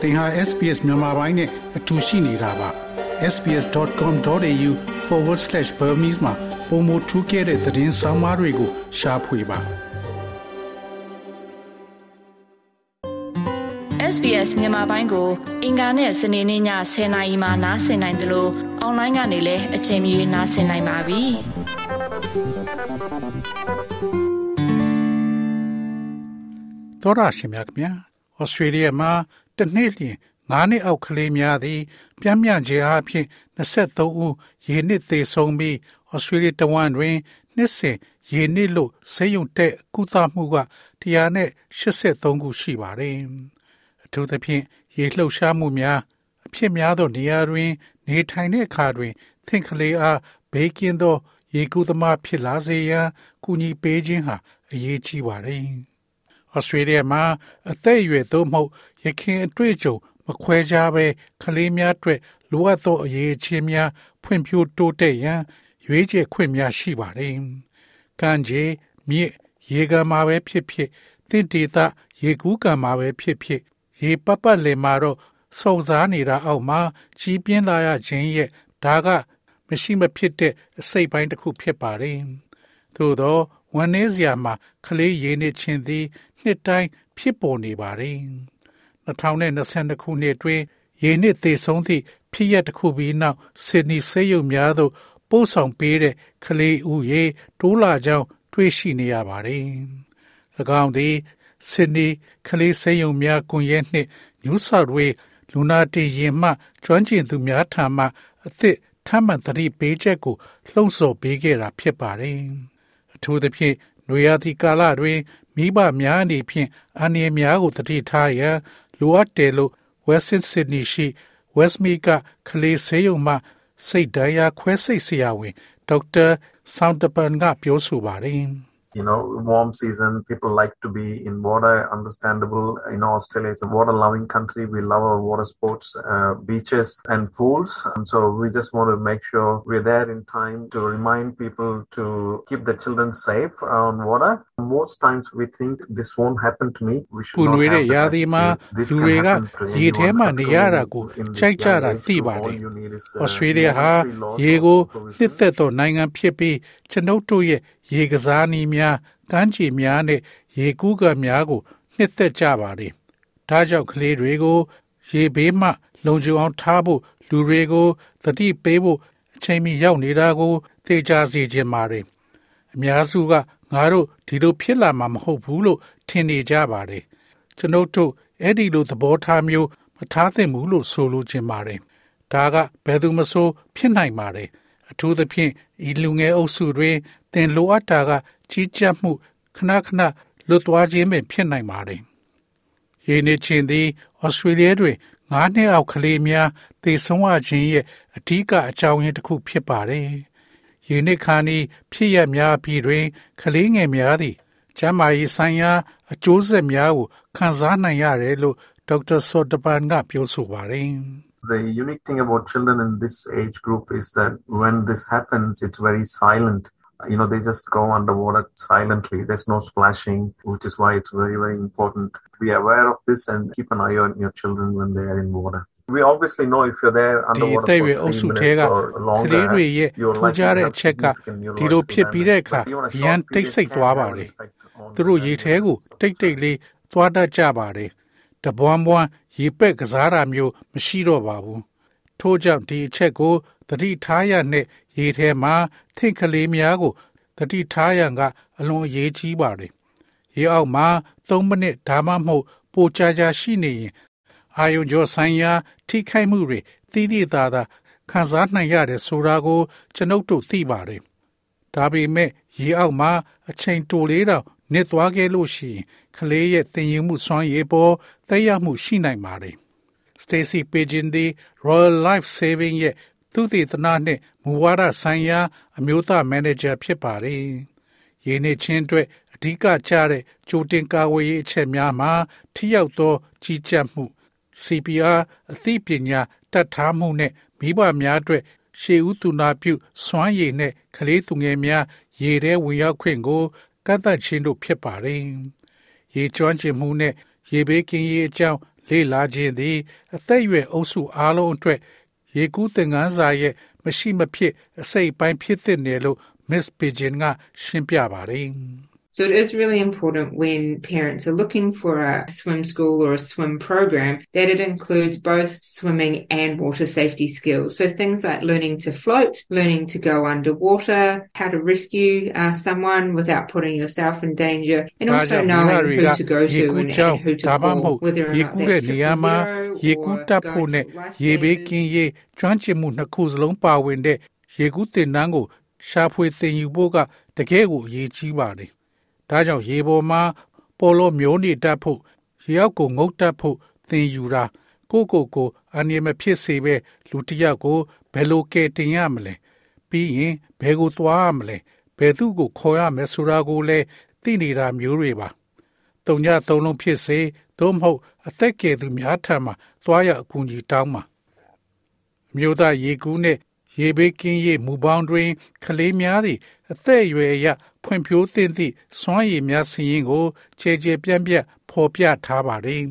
သင်ဟာ SPS မြန်မာပိုင်းနဲ့အတူရှိနေတာပါ sbs.com.au/burmese မှာပုံမထူးခဲ့တဲ့သတင်းစာမားတွေကိုရှားဖွေပါ SBS မြန်မာပိုင်းကို အင်ကာနဲ့စနေနေ့ည10:00နာရီမှနားဆင်နိုင်တယ်လို့အွန်လိုင်းကနေလည်းအချိန်မီနားဆင်နိုင်ပါပြီ။သောရရှိမြခင်ဗျာဩစတြေးလျမှာ တစ်နှစ်လျင်9နှစ်အောက်ကလေးများသည်ပြင်းပြခြင်းအဖြစ်23ဦးရေနစ်သေဆုံးပြီးဩစတြေးလျတဝန်တွင်နှစ်စဉ်ရေနစ်လို့ဆေးရုံတက်ကုသမှုက183ခုရှိပါတယ်။အထူးသဖြင့်ရေလှုပ်ရှားမှုများအဖြစ်များသောနေရာတွင် နေထိုင်တဲ့အခါတွင်သင်ကလေးအားဘေးကင်းသော ရေကူးသမားဖြစ်လာစေရန်ကူညီပေးခြင်းဟာအရေးကြီးပါတယ်။ဩစတြေးလျမှာအသက်အရွယ်သို့မဟုတ် ရခင်အတွေ့အကြုံမခွဲခြားဘဲကလေးများအတွက်လိုအပ်သောအရေးအချင်းများဖွံ့ဖြိုးတိုးတက်ရန်ရွေးချယ်ခွင့်များရှိပါတယ်။ကံခြေမြစ်ရေကမှာပဲဖြစ်ဖြစ်တင့်တေသရေကူးကံမှာပဲဖြစ်ဖြစ်ရေပပလင်မှာတော့စုံစားနေတာအောက်မှာကြီးပြင်းလာရခြင်းရဲ့ဒါကမရှိမဖြစ်တဲ့အစိတ်ပိုင်းတစ်ခုဖြစ်ပါတယ်။သို့သောဝန်နေစရာမှာကလေးရင်းနေခြင်းသည် နှစ်တိုင်းဖြစ်ပေါ်နေပါတယ်။ 2022ခုနှစ်အတွင်းရေနစ်သေဆုံးသည့်ဖြစ်ရပ်တစ်ခုပြီးနောက်ဆစ်နီဆေးရုံများသို့ပို့ဆောင်ပေးတဲ့ကလေးဦးရေတိုးလာကြောင်းတွေ့ရှိနေရပါတယ်။၎င်းသည်ဆစ်နီကလေးဆေးရုံများကွန်ရက်နှင့် New South Wales လူနာတင်ရင်မှကျွမ်းကျင်သူများထံမှအသစ်ထမ်းမှန်သတိပေးချက်ကိုလှုံ့ဆော်ပေးခဲ့တာဖြစ်ပါတယ်။အထူးသဖြင့်နွေရာသီကာလတွင်မိဘများအနေဖြင့်အန္တရာယ်များကိုသတိထားရန် လိုအပ်တယ်လို့ Western Sydney ရှိ Westmead ကကလေးဆေးရုံမှစိတ်ဒဏ်ရာခွဲစိတ်ဆရာဝန်ဒေါက်တာဆောင်းတပန်ကပြောဆိုပါတယ်။ you know warm season people like to be in water understandable you know australia is a water loving country we love our water sports uh, beaches and pools and so we just want to make sure we're there in time to remind people to keep the children safe on water most times we think this won't happen to me we should ပူ not နွေးတဲ့ have ရာ that သီမှာ attitude. This လူ can တွေက happen to ရေထဲ anyone, မှာနေရတာ particularly ကို in this ကြိုက်ကြ young တာ age သိ group. ပါတ All ယ် you need is, ဩ uh, စတြေးလျဟာ monetary loss ရေ or ကို supervision. နှစ်သက်သောနိုင်ငံဖြစ်ပြီးကျွန်ုပ်တို့ရဲ့ ရေကစားနည်းများကမ်းခြေများနဲ့ရေကူးကံများကိုနှစ်သက်ကြပါတယ်။ဒါကြောင့်ကလေးတွေကို ရေဘေးမှ လုံခြုံအောင်ထားဖို့လူတွေကိုသတိပေးဖို့အချိန်မီရောက်နေတာကိုသိကြစေခြင်းပါတယ်။အများစုကငါတို့ဒီလိုဖြစ်လာမှာမဟုတ်ဘူးလို့ထင်နေကြပါတယ်။ကျွန်ုပ်တို့အဲ့ဒီလိုသဘောထားမျိုးမထားသင့်ဘူးလို့ဆိုလိုချင်ပါတယ်။ဒါကဘယ်သူမဆိုဖြစ်နိုင်ပါတယ်။ အထူးသဖြင့်ဤလူငယ်အုပ်စုတွင်သင်လိုအပ်တာကကြီးကြပ်မှုခဏခဏလွတ်သွားခြင်းပင်ဖြစ်နိုင်ပါတယ်။ရေနေချင်းသည်ဩစတြေးလျတွင်၅နှစ်အောက်ကလေးများသေဆုံးရခြင်းရဲ့အဓိကအကြောင်းရင်းတစ်ခုဖြစ်ပါတယ်။ရေနစ်ခါနီဖြစ်ရများပြီးတွင်ကလေးငယ်များသည်ကျန်းမာရေးဆိုင်ရာအကျိုးဆက်များကိုခံစားနိုင်ရတယ်လို့ဒေါက်တာဆော့တပန်ကပြောဆိုပါတယ်။ The unique thing about children in this age group is that when this happens, it's very silent. You know, they just go underwater silently. There's no splashing, which is why it's very, very important to be aware of this and keep an eye on your children when they are in water. We obviously know if you're there ဒီအ underwater သက် for အရွယ်အုပ် three စုထဲ minutes က or က longer, လေးတွေရဲ့ you're ထူး likely ခြား to တဲ့ have အချက်က significant ဒီလို neurological ဖြစ်ပြီးတဲ့ damage. အခါ But even a ရန် short တိတ် period ဆိတ် can သွား have ပါ an တယ် effect on သူတို့ the ရေထဲကို dynamics of တိတ်တိတ်လေးသွားတတ်ကြပါတယ်တပွန်းပွန်း ရေပက်ကစားတာမျိုးမရှိတော့ပါဘူးထို့ကြောင့်ဒီအချက်ကိုသတိထားရနဲ့ရေထဲမှာသင်ကလေးများကိုသတိထားရန်ကအလွန်အရေးကြီးပါတယ်ရေအောက်မှာ3မိနစ်ဒါမှမဟုတ်ပိုကြာကြာရှိနေရင်အာယုံကြောဆိုင်ရာ ထိခိုက်မှုတွေသိသိသာသာခံစားနိုင်ရတယ်ဆိုတာကိုကျွန်ုပ်တို့သိပါတယ်ဒါပေမဲ့ရေအောက်မှာအချိန်တိုလေးတော့နစ်သွားခဲ့လို့ရှိရင်ကလေးရဲ့သင်ယူမှုစွမ်းရည်ပေါ် သက်ရောက်မှုရှိနိုင်ပါတယ်။ Stacy Pagin သည် Royal Life Saving ရဲ့သူတည်တနာနှင့်မူဝါဒဆိုင်ရာ အမျိုးသားမန်နေဂျာဖြစ်ပါတယ်။ရေနေချင်းအတွက်အဓိကကျတဲ့ကြိုတင်ကာဝေးရေးအချက်များမှာထိရောက်သော ကြီးကြပ်မှု CPR အသိပညာတတ်ထားမှုနဲ့မိဘများအတွက်ရှေးဦးသူနာပြုစွမ်းရည်နဲ့ကလေးသူငယ်များရေထဲဝင်ရောက်ခွင့်ကိုကန့်သတ်ခြင်းတို့ဖြစ်ပါတယ်။ရေကျွမ်းကျင်မှုနဲ့ ရေဘေးကင်းရေးအကြောင်းလေ့လာခြင်းသည် အသက်အရွယ်အုပ်စုအားလုံးအတွက်ရေကူးသင်ခန်းစာရဲ့မရှိမဖြစ်အစိတ်ပိုင်းဖြစ်တဲ့နယ်လို့ Miss Pigeon ကရှင်းပြပါတယ်။ So it is really important when parents are looking for a swim school or a swim program that it includes both swimming and water safety skills. So things like learning to float, learning to go underwater, how to rescue uh, someone without putting yourself in danger, and also knowing who to go to and, and who to call, whether or not that's triple zero ရေကူးတက်ဖို့နဲ့ရေဘေးကင်းရေးကျွမ်းကျင်မှုနှစ်ခုစလုံးပါဝင်တဲ့ရေကူးတင်တန်းကိုရှာဖွေသင်ယူဖို့ကတကယ်ကိုအရေးကြီးပါတယ် ဒါကြောင့်ရေပေါ်မှာပေါ်လို့မျိုးနေတတ်ဖို့ရေအောက်ကိုငုတ်တတ်ဖို့သင်ယူတာကိုကိုကိုအနေမဖြစ်စေပဲလူတစ်ယောက်ကိုဘယ်လိုကဲတင်ရမလဲပြီးရင်ဘယ်ကိုသွားရမလဲဘယ်သူ့ကိုခေါ်ရမလဲဆိုတာကိုလည်းသိနေတာမျိုးတွေပါတုံညသုံးလုံးဖြစ်စေသို့မဟုတ်အသက်ကယ်သူများထံမှသွားရအကူအညီတောင်းမှာမြို့သားရေကူးနဲ့ရေဘေးကင်းရေးမူပေါင်းတွင်ကလေးများသည့်အသက်အရွယ်အရ ဖွံ့ဖြိုးသင့်သည့်စွမ်းရည်များစီရင်ကိုခြေခြေပြန့်ပြန့်ဖော်ပြထားပါသည်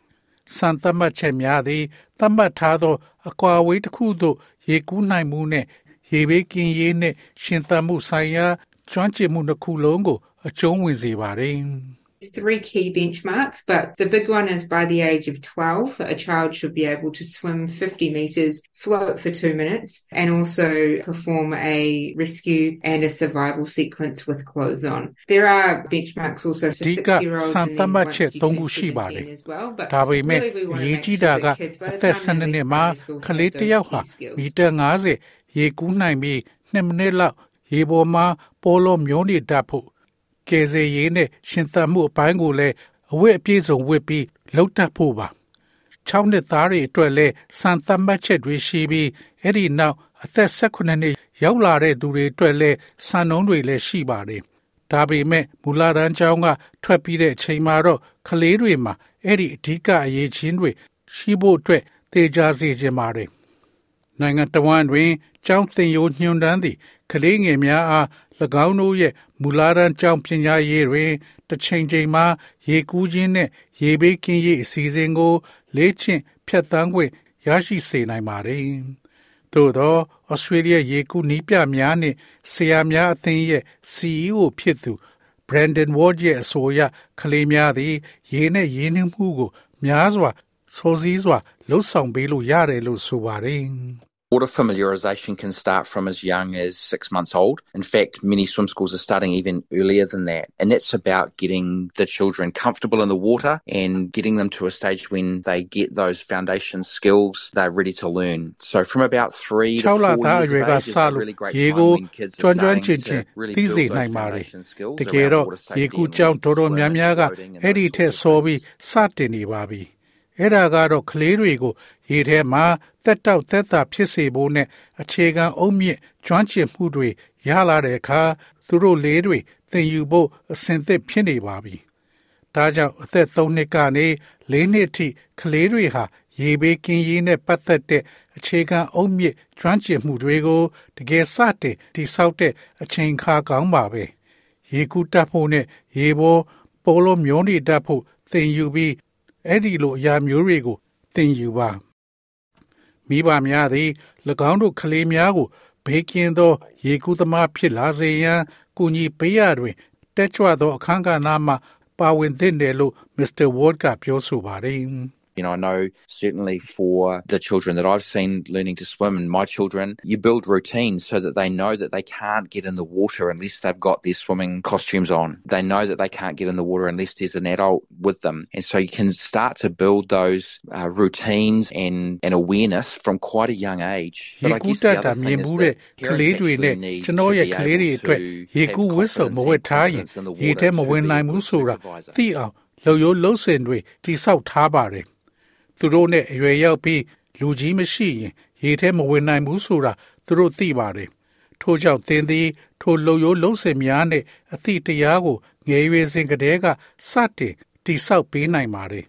။စံသတ်မှတ်ချက်များသည်သတ်မှတ်ထားသော အကွာအဝေးတစ်ခုသို့ရေကူးနိုင်မှုနှင့်ရေဘေးကင်းရေးနှင့်ရှင်သန်မှုဆိုင်ရာကျွမ်းကျင်မှုတစ်ခုလုံးကို အကျုံးဝင်စေပါသည်။ three key benchmarks, but the big one is by the age of 12, a child should be able to swim 50 meters, float for two minutes, and also perform a rescue and a survival sequence with clothes on. There are benchmarks also for six year olds and then once you turn 17 as well, but ဒါပေမဲ့အရေးကြီးတာကအသက်12နှစ်မှာကလေးတစ်ယောက်ဟာမီတာ90ရေကူးနိုင်ပြီး2မိနစ်လောက်ရေပေါ်မှာပေါ်လို့မျိုးနေတတ်ဖို့ ကယ်ဆယ်ရေးနဲ့ရှင်သန်မှုအပိုင်းကိုလည်းအဝတ်အပြည့်စုံဝတ်ပြီးလှုပ်တတ်ဖို့ပါ6နှစ်သားတွေအတွက်လည်းစံသတ်မှတ်ချက်တွေရှိပြီးအဲ့ဒီနောက်အသက်18နှစ်ရောက်လာတဲ့သူတွေအတွက်လည်းစံနှုန်းတွေလည်းရှိပါတယ်ဒါပေမဲ့မူလာတန်းကျောင်းကထွက်ပြီးတဲ့အချိန်မှာတော့ကလေးတွေမှာအဲ့ဒီအဓိကအရေးချင်းတွေရှိဖို့အတွက်တေချာစေခြင်းပါတယ်နိုင်ငံတော်ဝန်တွင်ကျောင်းသင်ရိုးညွှန်တမ်းသည့်ကလေးငယ်များအား၎ င်းတို့ရဲ့မူလာတန်းကျောင်းပညာရေးတွင်တစ်ချိန်ချိန်မှာရေကူးခြင်းနှင့်ရေဘေးကင်းရေးအစီအစဉ်ကို လေ့ကျင့်ဖြတ်သန်းခွင့်ရရှိစေနိုင်ပါတယ်။သို့သောဩစတြေးလျရေကူးနီးပြများနှင့်ဆရာများအသင်းရဲ့ CEO ဖြစ်သူ Brandon Ward ရဲ့အဆိုအရကလေးများသည် ရေနဲ့ရင်းနှီးမှုကို များစွာစောစည်းစွာလှုပ်ဆောင်ပေးလို့ရတယ်လို့ဆိုပါတယ်။ Water familiarisation can start from as young as six months old. In fact, many swim schools are starting even earlier than that. And that's about getting the children comfortable in the water and getting them to a stage when they get those foundation skills, they're ready to learn. So from about three to four years of age is a really great time when kids are starting to really build those foundation skills around water safety and learning to swim and those sorts of things. အဲ့ဒါကတော့ကလေးတွေကိုရေထဲမှာတက်တောက်သက်သာဖြစ်စေဖို့နဲ့အခြေခံအုံမြင့်ကျွမ်းကျင်မှုတွေရလာတဲ့အခါသူတို့လေးတွေသင်ယူဖို့အဆင်သင့်ဖြစ်နေပါပြီ။ဒါကြောင့်အသက်3နှစ်ကနေ4နှစ်ထိကလေးတွေဟာရေဘေးကင်းရေးနဲ့ပတ်သက်တဲ့အခြေခံအုံမြင့်ကျွမ်းကျင်မှုတွေကိုတကယ်စတင်တိဆောက်တဲ့အချိန်အခါကောင်းပါပဲ။ရေကူးတတ်ဖို့နဲ့ရေပေါ်ပိုလိုမျိုးနေတတ်ဖို့သင်ယူပြီး အဲ့ဒီလိုအရာမျိုးတွေကိုသင်ယူပါမိဘများသည်၎င်းတို့ကလေးများကိုဘေးကင်းသော ရေကူးသမားဖြစ်လာစေရန်ကူညီပေးရတွင်တက်ကြွသောအခန်းကဏ္ဍမှပါဝင်သင့်တယ်လို့ Mr. Ward ကပြောဆိုပါတယ်။ You know, I know certainly for the children that I've seen learning to swim and my children, you build routines so that they know that they can't get in the water unless they've got their swimming costumes on. They know that they can't get in the water unless there's an adult with them. And so you can start to build those uh, routines and, and awareness from quite a young age. But I guess the other thing is that parents actually need to be able to have confidence and confidence in the water to be able to supervise it. လှုပ်ရိုးလှုပ်စင်တွေတိဆောက်ထားပါတယ် သူတို့နဲ့အရွယ်ရောက်ပြီးလူကြီးမရှိရင်ရေထဲမဝင်နိုင်ဘူးဆိုတာသူတို့သိပါတယ်ထို့ကြောင့်သင်သည် ထိုလှုပ်ရိုးလှုပ်စင်များနဲ့အသည့်တရားကိုငယ်ရွယ်စဉ်ကတည်းကစတင်တိဆောက်ပေးနိုင်ပါတယ်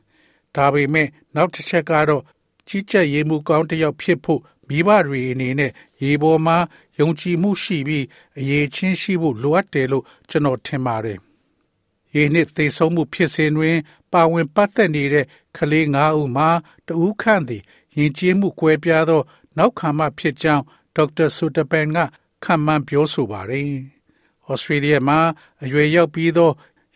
ဒါပေမဲ့နောက်တစ်ချက်ကတော့ကြီးကြပ်ရေးမှုကောင်းတစ်ယောက်ဖြစ်ဖို့မိဘတွေအနေနဲ့ရေပေါ်မှာယုံကြည်မှုရှိပြီးအရေးချင်းရှိဖို့လိုအပ်တယ်လို့ကျွန်တော်ထင်ပါတယ်ရေနှစ်သေဆုံးမှုဖြစ်စဉ်တွင် ပါဝင်ပတ်သက်နေတဲ့ ကလေး9ဦးမှာတဦးခန့်သည်ယဉ်ကျေးမှုကွဲပြားသော နောက်ခံမှဖြစ်ကြောင်းဒေါက်တာဆူတပန်ကခံမှန်းပြောဆိုပါတယ်။ဩစတြေးလျမှာအရွယ်ရောက်ပြီးသော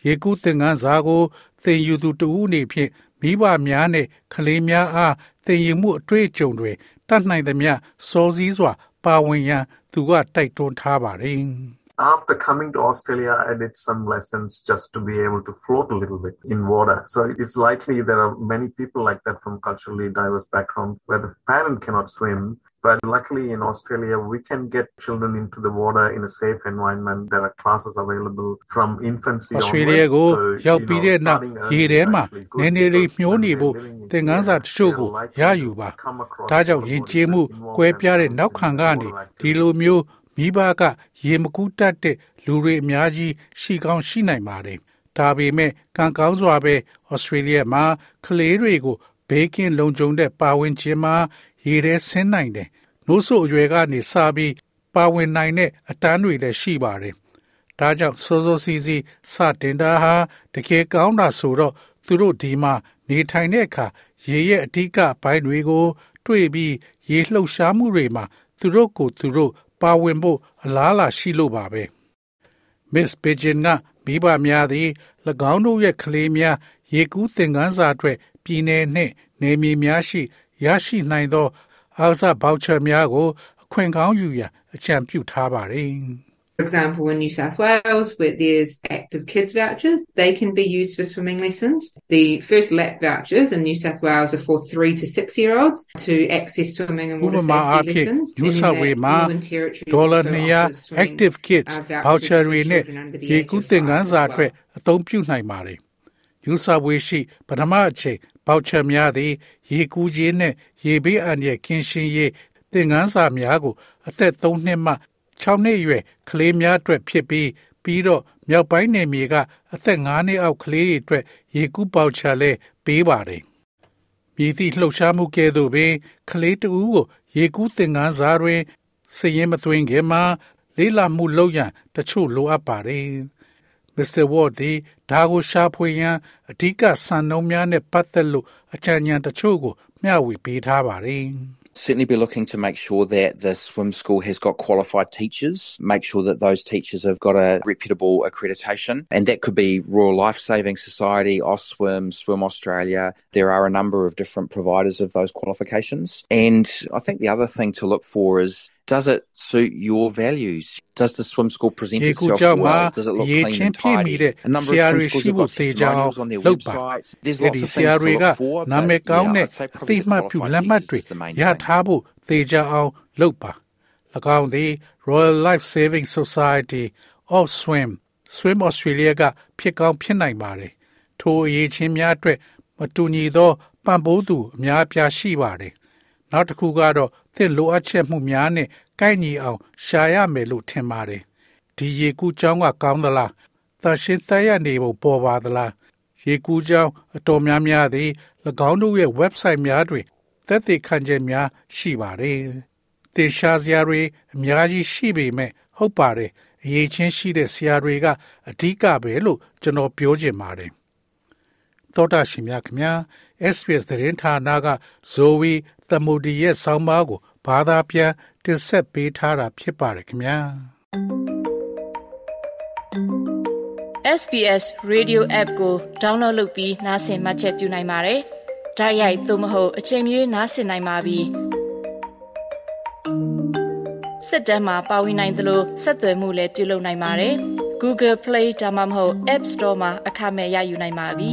ရေကူးသင်္ကန်းစာကိုသင်ယူသူတဦးအနေဖြင့်မိဘများနဲ့ကလေးများအားသင်ယူမှုအတွေ့အကြုံတွေတတ်နိုင်သမျှစောစည်းစွာ ပါဝင်ရန်သူကတိုက်တွန်းထားပါတယ်။ after coming to Australia, I did some lessons just to be able to float a little bit in water. So it's likely there are many people like that from culturally diverse backgrounds where the parent cannot swim. But luckily in Australia, we can get children into the water in a safe environment. There are classes available from infancy Australia ကိုရောက်ပြီးတဲ့နောက်ရေထဲမှာနည်းနည်းလေးမျောနေဖို့သင်ခန်းစာတချို့ကိုရယူပါ။ဒါကြောင့်ယဉ်ကျေးမှုကွဲပြားတဲ့နောက်ခံကနေဒီလိုမျိုး မိဘကရေမကူးတတ်တဲ့လူတွေအများကြီးရှိကောင်းရှိနိုင်ပါတယ်။ဒါပေမဲ့ကံကောင်းစွာပဲဩစတြေးလျမှာကလေးတွေကိုဘေးကင်းလုံခြုံတဲ့ပါဝင်ခြင်းမှာရေထဲဆင်းနိုင်တယ်။နိုးဆိုအရွယ်ကနေစပြီးပါဝင်နိုင်တဲ့အတန်းတွေလည်းရှိပါတယ်။ဒါကြောင့်စောစောစီစီစတင်တာဟာတကယ်ကောင်းတာဆိုတော့သူတို့ဒီမှာနေထိုင်တဲ့အခါရေရဲ့အဓိကဘိုင်းတွေကို တွေ့ပြီးရေလှုပ်ရှားမှုတွေမှာသူတို့ကိုသူတို့ ပါဝင်ဖို့အလားလာရှိလို့ပါပဲ။ Miss Pigeon ကမိဘများသည်၎င်းတို့ရဲ့ကလေးများရေကူးသင်ခန်းစာအတွက်ပြည်내နှင့်နေမြေများရှိရရှိနိုင်သောအားစားဗောက်ချာများကို အခွင့်ကောင်းယူရန်အကြံပြုထားပါတယ်။ For example, in New South Wales, where there's active kids vouchers, they can be used for swimming lessons. The first lap vouchers in New South Wales are for three to six year olds to access swimming and water safety lessons. New South Wales မှာဒေါ်လာ200 active kids voucher တွေနဲ့ရေကူးသင်ခန်းစာအတွက်အသုံးပြုနိုင်ပါတယ်။ New South Wales ရှိပထမအချိန် voucher များသည်ရေကူးခြင်းနဲ့ရေဘေးအန္တရာယ်ကင်းရှင်းရေးသင်ခန်းစာများကိုအသက်3နှစ်မှ 6နှစ်အရွယ်ကလေးများအတွက်ဖြစ်ပြီးပြီးတော့မြောက်ပိုင်းနယ်မြေကအသက်9နှစ်အောက်ကလေးတွေအတွက်ရေကူးပေါချာလဲပေးပါတယ်။မြည်သည့်လှုပ်ရှားမှုကဲ့သို့ပင်ကလေးတဦးကိုရေကူးသင်ခန်းစာတွင်စည်ရင်မသွင်းခင်မှာလေးလာမှုလုပ်ရန်တချို့လိုအပ်ပါတယ်။ Mr. Ward သည်ဒါကိုရှာဖွေရန်အဓိကစံနှုန်းများနဲ့ပတ်သက်လို့အကြံဉာဏ်တချို့ကိုမျှဝေပေးထားပါတယ်။ certainly be looking to make sure that the swim school has got qualified teachers, make sure that those teachers have got a reputable accreditation. And that could be Royal Life Saving Society, Oswim, Swim Australia. There are a number of different providers of those qualifications. And I think the other thing to look for is does it suit your values? Does the swim school present itself well? Does it look clean and tidy? A number of swim schools have got testimonials on their websites. There's lots of things to look for, but yeah, I'd say probably the qualified teachers is the main thing. ထားဖို့သေချာအောင်လုပ်ပါ၎င်းသည် Royal Life Saving Society of Swim Swim Australia ကဖြစ်ကောင်းဖြစ်နိုင်ပါတယ်ထိုအရေးချင်းများအတွက်မတူညီသောပံ့ပိုးသူအများအပြားရှိပါတယ်နောက်တစ်ခုကတော့ သင်လိုအပ်ချက်မှုများနဲ့ကိုက်ညီအောင်ရှာရမယ်လို့ထင်ပါတယ်ဒီရေကူးကြောင်းကကောင်းသလားသရှင်သက်ရနေဖို့ပေါ်ပါသလားရေကူးကြောင်းအတော်များများသည်၎င်းတို့ရဲ့ website များတွင်သက်သေခံချက်များရှိပါတယ်။သင်ရှားစရာတွေအများကြီးရှိပေမဲ့ဟုတ်ပါတယ်။အရေးချင်းရှိတဲ့ဆရာတွေကအဓိကပဲလို့ကျွန်တော်ပြောချင်ပါတယ်။သောတာရှင်များခင်ဗျာ SPS သတင်းဌာနကဇိုဝီ သမုဒီရဲ့ဆောင်းပါးကိုဘာသာပြန်တင်ဆက်ပေးထားတာဖြစ်ပါတယ်ခင်ဗျာ။ SBS Radio App ကို download လုပ်ပြီးနားဆင်မှတ်ချက်ပြုနိုင်ပါတယ်။ဓာတ်ရိုက်သို့မဟုတ်အချိန်မြေးနားဆင်နိုင်ပါပြီစစ်တမ်းမှာပါဝင်နိုင်သလိုဆက်သွယ်မှုလည်းပြုလုပ်နိုင်ပါတယ် Google Play ဒါမှမဟုတ် App Store မှာအခမဲ့ရယူနိုင်ပါပြီ